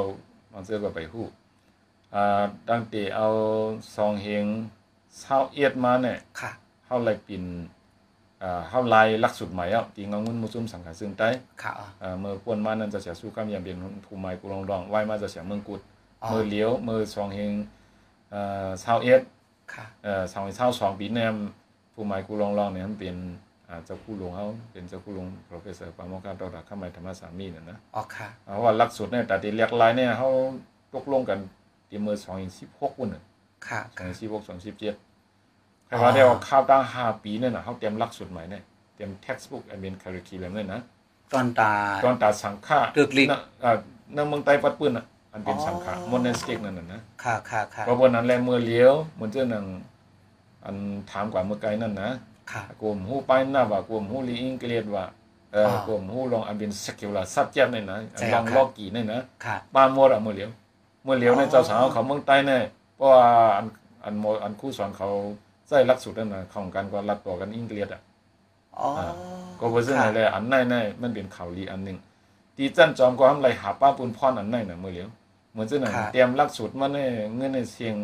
มาเจอก็ไปฮู้อ่าตั้งแต่เอาซองเฮงเศร้าเอียดมาเนี่ยค่ะเฮาไล่ปินอ่าเฮาไล่หลักสูตรใหม่อะที่งงุนมุซุมสังฆาซึ่งใต้ค่ะอ่าเมื่อปวนมานั้นจะเสียสู้คำยามเป็นภูมิไม้กุลองดองไว้มาจะเสียเมืองกุดอ๋อ มือเลี้ยวมือซองเฮงอ่าเศร้าเอียดค่ะเอ่อสองเศร้าสองปีแนมผู้หมายกูลองลองเนี่ยมันเป็นอ่าเจ้าคู่หลวงเขาเป็นเจ้าคู่หลวง professor ปามกาดอกดักข้าไมธรรมสามีน่ะนะอ๋อค่ะเพราะว่าหลักสูตรเนี่ยแต่ที่เรียกลายเนี่ยเขาตกลงกันที่มือสองสิบหกวันน่ะค่ะสองสิบหกสองสิบเจ็ดแต่ว่าเดี๋ยวข้าวตั้งห้าปีเนี่ยนะเขาเตรียมหลักสูตรใหม่เนี่ยเตรียม textbook อันเป็น curriculum เนี่ยนะตอนตาตอนตาสังฆะตึกลิกนะอ่าในเมืองใต้ปัดปืนอะ อันเป็นอ๋อสังฆะ monastic นั่นน่ะนะค่ะค่ะค่ะเพราะวันนั้นแลมือเลี้ยวเหมือนเจ้าหนังอันถามกว่าเมื่อไกลนั่นนะค่ะกลุ่มหูไปหน้าว่ากลุ่มหูลีอิงเกลียดว่าเอออ๋อกลุ่มหูลองอันเป็นสกิลละซับเจ็บเนี่ยนะอันใช่ลครัอบงครับลอกกี่เนี่ยนะค่ะบ้านหมดอะมือเลี้ยวมือเลี้ยวในอ๋อเจ้าสาวเขาเมืองใต้เนี่ยเพราะว่าอันอันโมอันคู่สอนเขาใส่หลักสูตรนั่นนะของกันก็รัดต่อกันอิงเกลียดอะอ๋อก็เพราะฉะนั้นเลยอันไหนไหนมันเป็นข่าวลีอันหนึ่งที่จันจอมก็ทำไรหาป้าปุนพรอันไหนน่ะมือเลี้ยว เหมือนเจ้าหนังเตรียมหลักสูตรมาเนี่ยเงื่อนในเสียง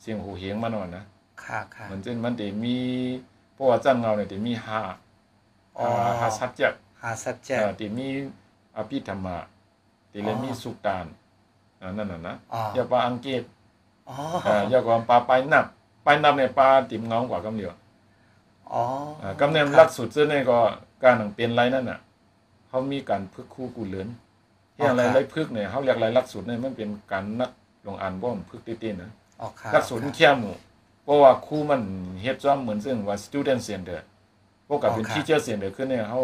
เสียงหูเหียงมาหน่อยนะค่ะค่ะเหมือนเช่นมันจะมีเพราะว่าจันเงาเนี่ยจะมีห้าอ๋อห้าห้าสัจจะหา subject เอ่อจะมีอภิธรรมะจะเลยอ๋อมีสุตานอ่านั่นน่ะนะอ๋ออย่าปาอังกฤษอ๋อเอ่ออย่าก็ปลาไปนับไปนับเนี่ยปลาติ่มเงากว่ากำเดียว อ๋ออ่ากำเนียมลักสุดซึ่งเนี่ยก็การหนังเป็นไรนั่นน่ะเขามีการพึกคู่กูเหลือน ที่อะไรไรพึกเนี่ยเขาเรียกไรลักสุดเนี่ยมันเป็นการนักลงอ่านบ่มพึกติๆนะอ๋อค่ะหลักสูตรมันเข้มหมู่เพราะว่าครูมันเฮ็ดจ้อมเหมือนซึ่งว่า student center พวกกับเป็น teacher center ขึ้นเนี่ยเฮา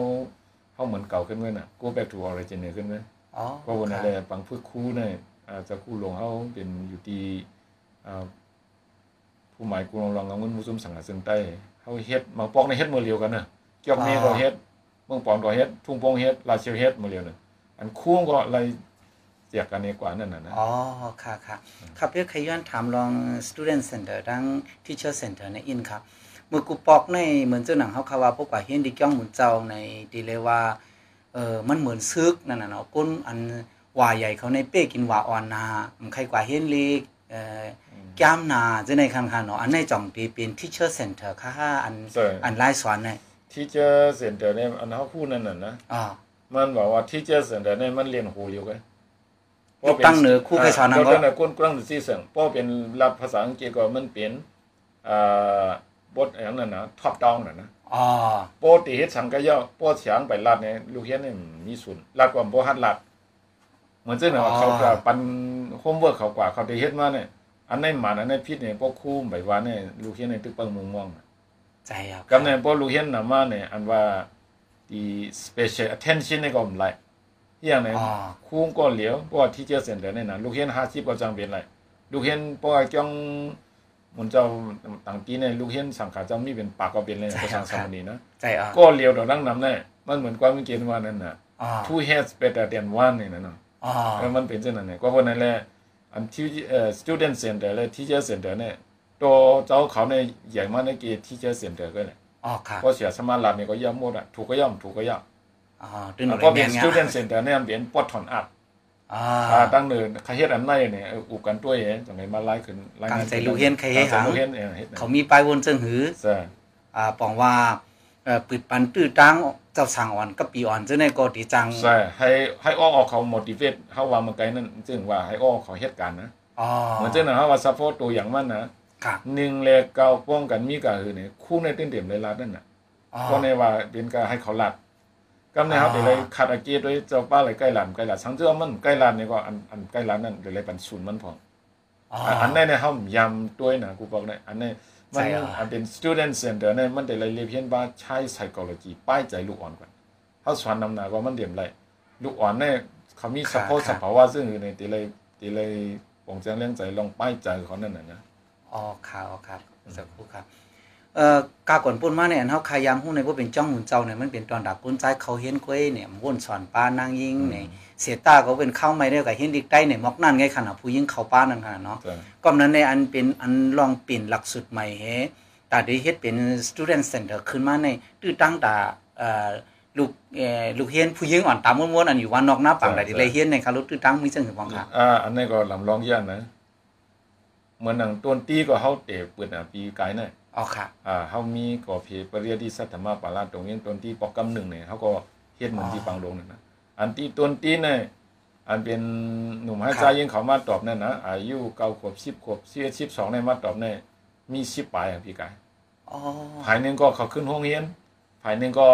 เฮาเหมือนเก่าขึ้นเว้ยน่ะ go back to origin เนี่ยขึ้นเว้ยอ๋อเพราะวันนั้นแหละบางพวกครูเนี่ยอาจจะครูหลวงเฮาเป็นอยู่ที่อ่าผู้หมายกูลองลองเอาเงินมุสลิมสังฆซึ่งใต้เฮาเฮ็ดบางปอกในเฮ็ดมือเดียวกันน่ะเกี่ยวนี้ก็เฮ็ดเมืองปอนก็เฮ็ดทุ่งปงเฮ็ดลาเชียวเฮ็ดมือเดียวน่ะ อันครูก็อะไรเจียกกันนี่กว่านั่นน่ะนะอ๋อค่ะค่ะครับเพื่อขย้อนถามลอง student center ทั้ง teacher center ในอินครับเมื่อกูปอกในเหมือนเจ้าหนังเขาคาว่าพวกว่าเห็นดิจ้องหมุนเจ้าในดีเลยว่าเออมันเหมือนซึกนั่นน่ะเนาะก้นอันว่าใหญ่เขาในเป้กินว่าอ่อนนามันใครกว่าเห็นลีกเอ่อแก้มนาจะในคันคันเนาะอันในจ่องตีเป็น teacher center ค่ะอันอันไล่สอนใน teacher center เนี่ยอันเขาพูดนั่นน่ะนะอ๋อ มันบอกว่า teacher center เนี่ยมันเรียนหูเดียวกันลูกตั้งเหนือครูเคยสอนนะนำก็ก็ในก้นกลางซีเสียงเพราะเป็นรับภาษาอังกฤษก็มันเป็นอ่าบทอย่างนั้นนะ top down น่ะนะอ๋อโปติเฮ็ดสังกะยะโปเสียงไปลัดเนี่ยลูกเฮียนเนี่ยมีศูนย์ลัดกว่าบ่ฮัดลัดเหมือนเจ้าหน่ะว่าเขาก็ปันโฮมเวิร์กเขากว่าเขาได้เฮ็ดมาเนี่ยอันไหนหมันอันไหนผิดเนี่ยพวกครูไปว่าเนี่ยลูกเฮียนเนี่ยตึกปังมุงม่วงน่ะใจครับกำเนิดพอลูกเห็นน่ะมาเนี่ยอันว่า the special attention เนี่ยก็ไม่ไรอย่างเนี่ยอ๋อครูก็เหลียวเพราะว่า teacher center เนี่ยนะลูกเห็นห้าสิบก็จังเป็นไรลูกเห็นเพราะว่า จังมันเจ้าต่างตีในลูกเฮียนสังขาเจ้ามีเป็นปากก็เป็นเลยภาษาสามนีนะใจอะก็เลียวดอกดังนำได้มันเหมือนความเมื่อกี้ว่านั่นน่ะอ๋อ two heads better than one นี่นะเนาะอ๋อเออมันเป็นเช่นนั้นเนี่ยก็เพราะนั้นแหละอันที่เอ่อ student center และ teacher center เนี่ยตัวเจ้าเขาเนี่ยใหญ่มากในเกี teacher center ก็เลย อ๋อค่ะก็เสียสมาร์ทเนี่ยก็ย่อมหมดอะถูกก็ย่อมถูกก็ย่อมอ๋อตื่นหนูก็เป็เรียนนงาน student center เนี่ยเป็นปอดถอนอัดอ๋ออ่าตั้งเนินใครเฮ็ดอันไหนเนี่ยเอออุกกันด้วยเองจังไดมาไล่ขึ้นไล่กางใจลูกเฮียนใครให้กางใจหาลูกเฮียนเออเฮ็ดเขามีป้ายวนเจิงหือใช่อ่าปองว่าเอ่อปิดปันตื้อตังเจ้าสั่งอ่อนกับปีอ่อนเจ้าในก็ดีจังใช่ให้ให้อ้อออกเขา motivate เฮาว่ามันไกลนั่นจึงว่าให้อ้อเขาเฮ็ดการนะอ๋อเหมือนเจ้านะเฮาว่า support ตัวอย่างมันนะ ครับหนึ่งแลกเก่าป้องกันมีก็คือเนี่ยคู่ในเต็มเต็มเลยลาดนั่นน่ะอ๋อก็ในว่าเป็นก็ให้เขาลัดก็ในครับอ๋อเดี๋ยวเลยขัดอากีด้วยเจ้าป้าเลยใกล้หลานใกล้หลานสังเจ้ามันใกล้หลานนี่ก็อันอันใกล้หลานนั่นเดี๋ยวเลยปันศูนย์มันพออ๋ออันอันในเนี่ยเฮายำด้วยนะกูบอกได้อันนี้มันใช่อะอันเป็น student center เนี่ยมันเดี๋ยวเลยเรียนเพียนว่าใช้ psychology ป้ายใจลูกอ่อนก่อนเขาสอนนำหนาก็มันเดี่ยมไรลูกอ่อนเนี่ยเขามี support สภาวะซึ่งอยู่ในตีเลยตีเลยปงแจ้งเรื่องใจลองป้ายใจเขานั่นน่ะนะ อ๋อครับอ๋อครับสักครู่ครับเอ่อกากวนปุ่นมาเนี่ยอันเฮาขายามฮู้ในว่าเป็นจ้องหุ่นเจ้าเนี่ยมันเป็นตอนดักกุนใจเขาเห็นกล้วยเนี่ยม่วนสอนป้านางยิงเนี่ยเสียตาก็เป็นเข้าไม่ได้กับเห็นดิกใต้เนี่ยมอกนั่นไงขนาดผู้หญิงเข้าป้านั่นขนาดเนาะใช่ก็นั้นในอันเป็นอันลองเปลี่ยนหลักสูตรใหม่เฮตาได้เฮ็ดเป็น student center ขึ้นมาในตื้อตั้งตาเอ่อลูกเอ่อลูกเฮียนผู้หญิงอ่อนตามม้วนๆอันอยู่วันนอกหน้าปังได้ที่เลยเฮียนในคารุตื้อตั้งมีจังหือบ้างค่ะอ่าอันนี้ก็ลำลองย่านนะ เหมือนหนังต้นตีก็เฮาเตะเปิดอะปีกายเนี่ยอ๋อค่ะอ่าเฮามีก่อเพปริยติสัทธรรมปาราตรงนี้ต้นที่ปอกกำหนึ่งเนี่ยเฮาก็เฮ็ดเหมือนที่ปังลงนั่นนะอันที่ต้นตีเนี่ยอันเป็นหนุ่มให้ใจยิงเขามาตอบนั่นนะอายุเก้าขวบสิบขวบสิบสิบสองเนี่ยมาตอบเนี่ยมีสิบปลายอะพี่กายอ๋อภายหนึ่งก็เขาขึ้นห้องเรียนภายหนึ่งก็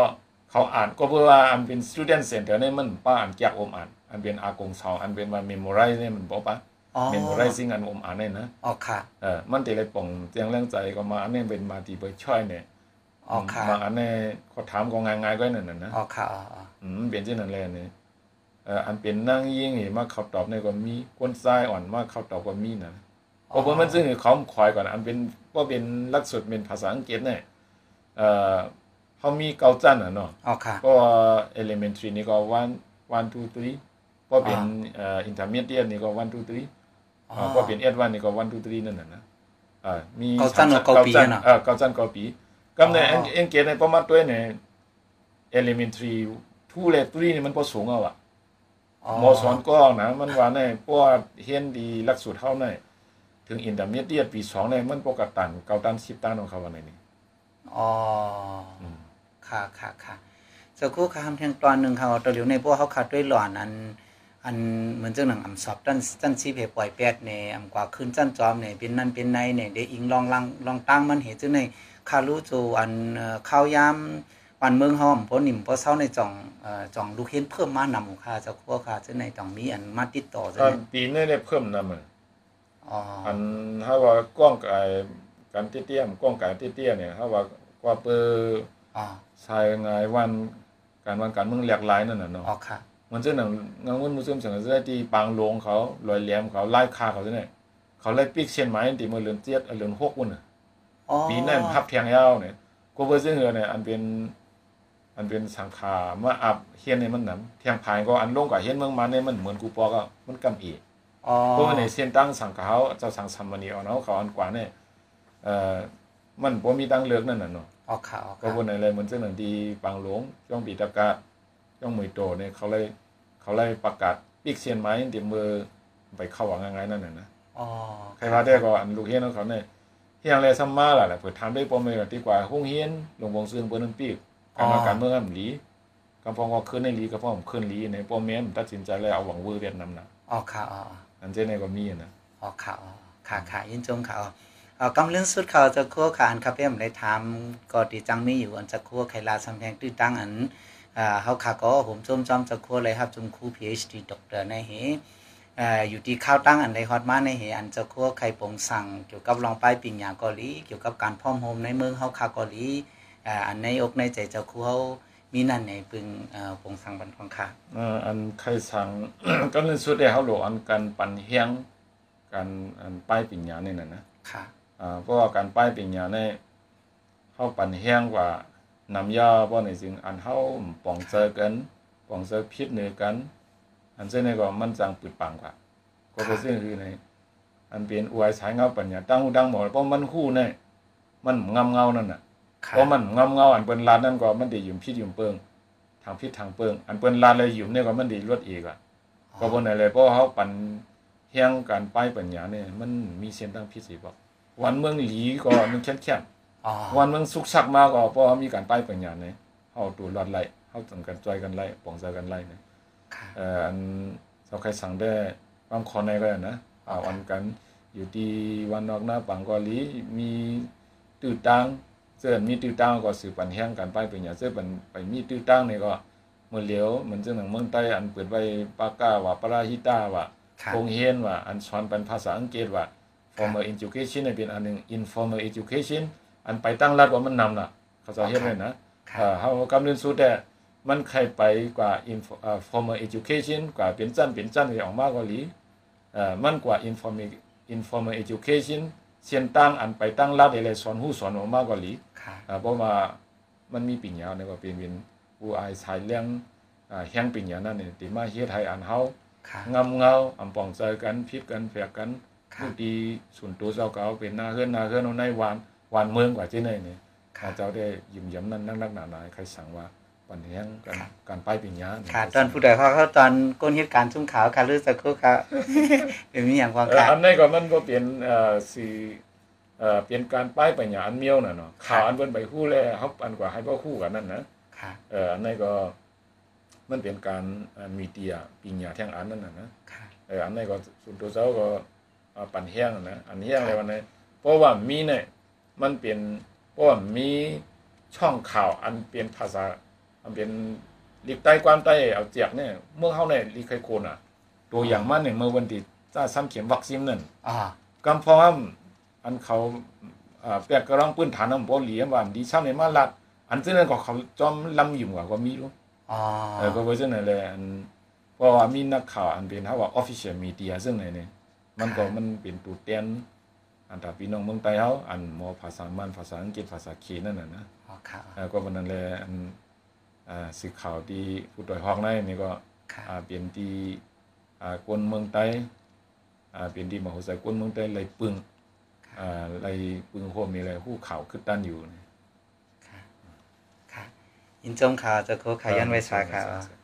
เขาอ่านก็เพื่อว่าอันเป็น student center เนี่ยมันป้าอ่านจากอมอ่านอันเป็นอากงเสาอันเป็นว่า memorize เนี่ยมันบอกปะ อ๋อ memorizing อันอมอ่านเนี่ยนะอ๋อค่ะเออมันแต่เลยป่องเตียงเรื่องใจก็มาอันนี้เป็นมาตีเบอร์ช่อยเนี่ยอ๋อค่ะมาอันนี้เขาถามก็ง่ายๆก็นั่นน่ะนะอ๋อค่ะอ๋ออ๋ออืมเป็นเช่นนั้นแหละเนี่ยเอ่ออันเป็นนั่งยิงเห็นมาเขาตอบเนี่ยก็มีก้นทรายอ่อนมากเขาตอบก็มีนะเพราะว่ามันซึ่งเขาคอยก่อนอันเป็นว่าเป็นหลักสูตรเป็นภาษาอังกฤษเนี่ยเอ่อเขามีเกาจันอะเนาะอ๋อค่ะก็ elementary นี่ก็ one one two three พอเป็นเอ่อ intermediate นี่ก็ one two three อ๋ออ่าพอเป็น a d v a n c e นี่ก็ one two three นั่นน่ะนะอ่ามีเกาจันกับเกาปีจันน่ะเออเกาจันเกาปีก็ในอ๋อเอ็นเกตในประมาณตัวเนี่ย elementary two และ three นี่มันพอสูงเอาอะอ๋อมสอนก็นะมันว่าในเพราะว่าเฮียนดีหลักสูตรเท่าในถึง intermediate ปีสองในมันปกตันเกาตันสิบตันของเขาวันไหนนี่อ๋ออมค่ะค่ะค่ะสักครู่ค่ะคำเทียงตอนหนึ่งค่ะตัวเหลียวในพวกเขาขาดด้วยหลอนอัน อันเหมือนเจ้าหนังอำสอบจันจันซีเพปล่อยแปดเนี่ยอำกว่าขึ้นจันจอมเนี่ยเป็นนั่นเป็นในเนี่ยได้อิงลองลังลองตั้งมันเหตุจึงในคารู้จูอันเอ่อข้าวยามวันเมืองหอมเพราะนิ่มเพราะเศร้าในจ่องเอ่อจ่องลูกเห็นเพิ่มมานำหูค่ะเจ้าครัวค่ะจึงในจ่องมีอันมาติดต่อจึงอันในปีนี้ได้เพิ่มนะมันอ๋ออันถ้าว่ากล้องไก่กันเตี้ยๆกล้องไก่เตี้ยๆเนี่ยถ้าว่าว่าเปอร์อ๋อชายงายวันการวันการเมืองหลากหลายนั่นน่ะเนาะอ๋อค่ะ มันจะหนังงานวันมุสลิมสังกัดที่ปางหลวงเขาลอยแหลมเขาไล่ฆ่าเขาซะเนี่ยเขาไล่ปีกเชียนไม้ที่มือเลือนเจ็ดเลือนหกวันน่ะอ๋อปีนั้นพับแทงยาวเนี่ยก็เบอร์ซึ่งเอเนี่ยอันเป็น อันเป็นสังขามาอับเฮียนในมันนํเทียงพายก็อันลงกับเฮียนเมืองมาเนี่ยมันเหมือนกูปอก็มันกำอีอ๋อเพราะว่าในเส้นตั้งสังขาวเจ้าสังสัมมณีเอาเนาะเขาอันกว่าเนี่ยเอ่อมันบ่มีตั้งเลือกนั่นน่ะเนาะอ๋อค่ะอ๋อก็ค่ะวนในเลยเหมือนเส้นหนังดีปางหลวงช่องปีตะกา ช่องมือโตเนี่ยเขาเลยเขาเลยประกาศปีกเซียนไม้เดี๋ยวมือไปเข้าหวังง่ายๆนั่นน่ะนะอ๋อใครว่าได้ก็อันลูกเฮียนของเขาเนี่ยเฮียงเลยซัมมาล่ะแหละเปิดทำได้ปอมเลยดีกว่าห้องเฮียนหลวงวงซึ่งเปิ้นนนปีกการมาการเมืองอันหลีกำพองก็ขึ้นในหลีกำพองขึ้นหลีในปอมแม่นตัดสินใจแล้วเอาหวังวือเวียดนามนะอ๋อค่ะอ๋ออันเจในก็มีอะนะอ๋อค่ะอ๋อค่ะค่ะยินจมค่ะอ๋อเอ่อกำเรื่องสุดเขาจะคั่วค่ะอันครับเอ็มได้ถามก็ดีจังมีอยู่อันจะคั่วไขลาสำแพงตื้อตั้งอัน อ่าเฮาค่ะก็ผมจมจอมจะคั่วเลยครับจมครู PhD ด็อกเตอร์ในเหเอ่อยู่ที่ข้าวตั้งอันใดฮอตมาในเหอันจะคั่วไข่ปงสั่งเกี่ยวกับรองป้ายปิญญาเกาหลีเกี่ยวกับการพ่อมโฮมในเมืองเฮาค่ะเกาหลีอันในอกในใจเจ้าคั่วเฮามีนั่นในปึงอ่อปงสั่งบันของค่ะอันใครสั่งก็เรื่องสุดได้เขาหลงอันการปั่นเฮียงการอันป้ายปิญญาเนี่ยนะนะค่ะเพราะว่าการป้ายป็นหยังเนี่เฮาปั่นแห้งกว่า น้ำยาบ่ในสิ่งอันเฮาป้องเจอกันป้องเจอพิษเนือกัน อันเช่นนี้ก็มันจังปึดปังกว่าก็เป็นสิ่งคือในอันเป็นอวยสายเงาปัญญาตั้งหูดังหมดเพราะมันคู่เนี่ยมันงำเงานั่นน่ะค่ะเพราะมันงำเงาอันเปิ้นลานนั่นก็มันได้ยุ่มพิษยุ่มเปิงทางพิษทางเปิงอันเปิ้นลานเลยยุ่มเนี่ยก็มันได้ลวดอีกอะก็บ่ไหนเลยเพราะเขาปั่นเฮียงการป้ายปัญญาเนี่ยมันมีเส้นทางพิเศษบ่วันเมืองหลีก็มันแค่นอ๋อๆ วันเมืองสุกชักมาก็เพราะเขามีการป้ายปัญญาเนี่ยเฮาตัวรอดไล่เฮาจังกันจอยกันไล่ป้องใจกันไล่เนี่ยค่ะเอ่ออันเสาใครสั่งได้ความคอนในก็ได้นะอ่าวันกันอยู่ที่วันนอกหน้าปังกอลีมีตื้อตังเสื้อมีตื้อตังก็สืบปันแห้งการป้ายปัญญาเสื้อปันไปมีตื้อตังนี่ก็เมื่อเหลียวเหมือนจังหนังเมืองใต้อันเปิดไว้ปากกาว่าปาราฮิตาว่าค่ะโรงเรียนว่าอันสอนเป็นภาษาอังกฤษว่า formal education เนี่ยเป็นอันหนึง informal education อันไปตั้งรัฐว่ามันนำน่ะเขาจะเฮ็ดไว้นะค่ะเอ่อเฮากำเรียนสูตรแต่มันใครไปกว่า info เอ่อ formal education กว่าเป็นจันเป็นจันที่ออกมาเกาหลีเอ่อมันกว่า informal informal education เสียนตั้งอันไปตั้งรัฐอะไรสอนฮู้สอนออกมาเกาหลีค่ะอ่าเพราะว่ามันมีปิญญาเนี่ยก็เป็นเป็นผู้อายสายเรื่องอ่าแห่งปิญญานั่นนี่ที่มาเฮ็ดให้อันเฮาค่ะงำเงาอำปองใจกันพิดกันแฝกกันค่ะผู้ดีส่วนตัวเจ้าเก่าเป็นหน้าเฮือนหน้าเฮือนเอาในวาน วานเมืองกว่าที่ไหนนี่ค่ะข้าเจ้าได้ยิ้มย้ำนั่นนักนักหนาหนาใครสั่งว่าปันแห้งกันค่ะการป้ายปิญญาค่ะตอนผู้ใดเขาเขาตอนก้นเหตุการณ์ชุ่มขาวค่ะรู้สักครู่ค่ะเป็นมีอย่างความเอ่อค่ะอันนี้ก็มันก็เป็นเอ่อสิเอ่อเป็นการป้ายปัญญาอันเมียวน่ะเนาะข่าวอันเพิ่นไปคู่แลเฮาอันกว่าให้บ่คู่กันนั่นนะค่ะเอ่ออันนี้ก็มันเป็นการเอ่อมีเตียปิญญาแท่งอันนั่นน่ะนะค่ะเอออันนี้ก็ส่วนตัวเจ้าก็อ่าปั่นแห้งนะอันแห้งอะไรวันนี้เพราะว่ามีเนี่ย มันเป็นเพราะว่ามีช่องข่าวอันเป็นภาษา อันเป็นลีกใต้ความใต้เอาเจียกเนี่ยเมื่อเขาเนี่ยลีกไคโคนอะ ตัวอย่างมันเนี่ยเมื่อวันที่จ้าซ้ำเข็มวัคซีนนั่นอ๋อกำพร้อมอันเขาอ่าแปลกกระรองปืนฐานน้ำบ่เหลียมว่าดีช่ำในมาลัด อันซึ่งนั้นก็เขาจอมลำอยู่กว่าก็มีรู้อ๋อเออก็เพราะฉะนั้นเลยอันเพราะว่ามีนักข่าวอันเป็นเขาว่า official media ซึ่งไหนเนี่ยมันก็มันเป็นตัวเตียน อันถ้าพี่น้องเมืองใต้เขาอันหมอภาษามันภาษาอังกฤษภาษาเขนั่นน่ะนะอ๋อค่ะเออก็วันนั้นเลยอันอ่าสื่อข่าวที่ผู้ดอยฮอกในนี่ก็ค่ะอ่าเป็นที่อ่ากวนเมืองใต้อ่าเป็นที่มโหสถกวนเมืองใต้เลยปึงอ่าเลยปึงโฮมนี่เลยผู้ข่าวขึ้นด้านอยู่นี่ค่ะค่ะอินจมข่าวจะโคขายันไว้ชาค่ะใช่